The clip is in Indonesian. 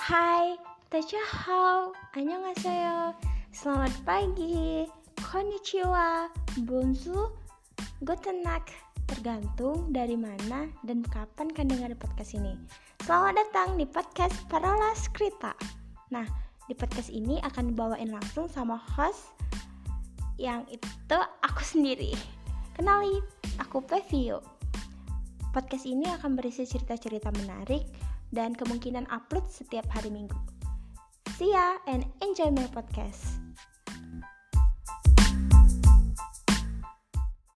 Hai, Tachahau, annyeonghaseyo. Selamat pagi, konnichiwa, bonjour, guten nacht Tergantung dari mana dan kapan kan dengar podcast ini. Selamat datang di podcast Parola Skrita. Nah, di podcast ini akan dibawain langsung sama host yang itu aku sendiri. Kenali, aku Pevio Podcast ini akan berisi cerita-cerita menarik dan kemungkinan upload setiap hari minggu. See ya and enjoy my podcast.